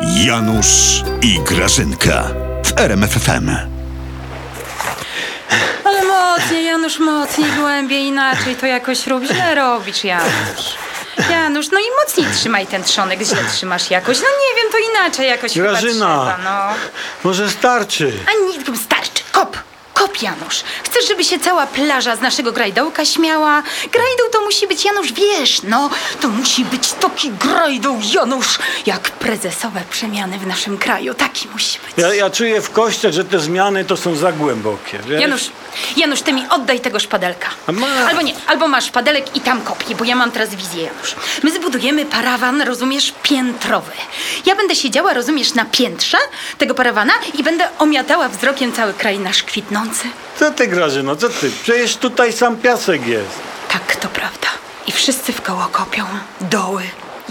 Janusz i Grażynka w RMFFM. Ale mocniej, Janusz, mocniej, głębiej, inaczej to jakoś rób. Źle robisz, Janusz. Janusz, no i mocniej trzymaj ten trzonek, źle trzymasz jakoś. No nie wiem, to inaczej jakoś chyba Grażyna. trzeba, no. Może starczy. A nic, starczy. Janusz. Chcesz, żeby się cała plaża z naszego grajdołka śmiała? Grajdół to musi być, Janusz, wiesz, no. To musi być taki grajdół, Janusz, jak prezesowe przemiany w naszym kraju. Taki musi być. Ja, ja czuję w kościach, że te zmiany to są za głębokie. Wiesz? Janusz, Janusz, ty mi oddaj tego szpadelka. Ma- Albo nie, albo masz szpadelek i tam kopnij, bo ja mam teraz wizję, Janusz. My zbudujemy parawan, rozumiesz, piętrowy. Ja będę siedziała, rozumiesz, na piętrze tego parawana i będę omiatała wzrokiem cały kraj nasz kwitnący. Co ty, Grażyno, co ty? Przecież tutaj sam piasek jest. Tak, to prawda. I wszyscy w koło kopią. Doły.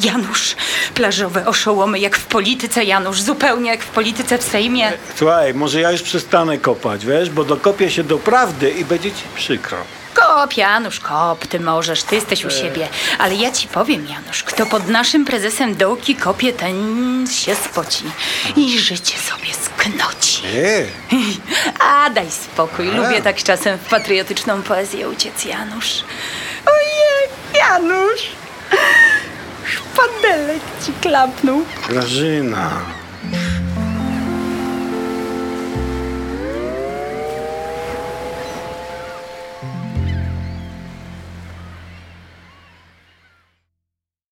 Janusz, plażowe oszołomy, jak w polityce, Janusz, zupełnie jak w polityce w Sejmie. Słuchaj, może ja już przestanę kopać, wiesz? Bo dokopię się do prawdy i będzie ci przykro. Kop, Janusz, kop, ty możesz, ty jesteś u siebie. Ale ja ci powiem, Janusz, kto pod naszym prezesem dołki kopie, ten się spoci i życie sobie sknoci. E, A, daj spokój, lubię tak czasem w patriotyczną poezję uciec, Janusz. Ojej, Janusz! Szpadelek ci klapnął. Grażyna.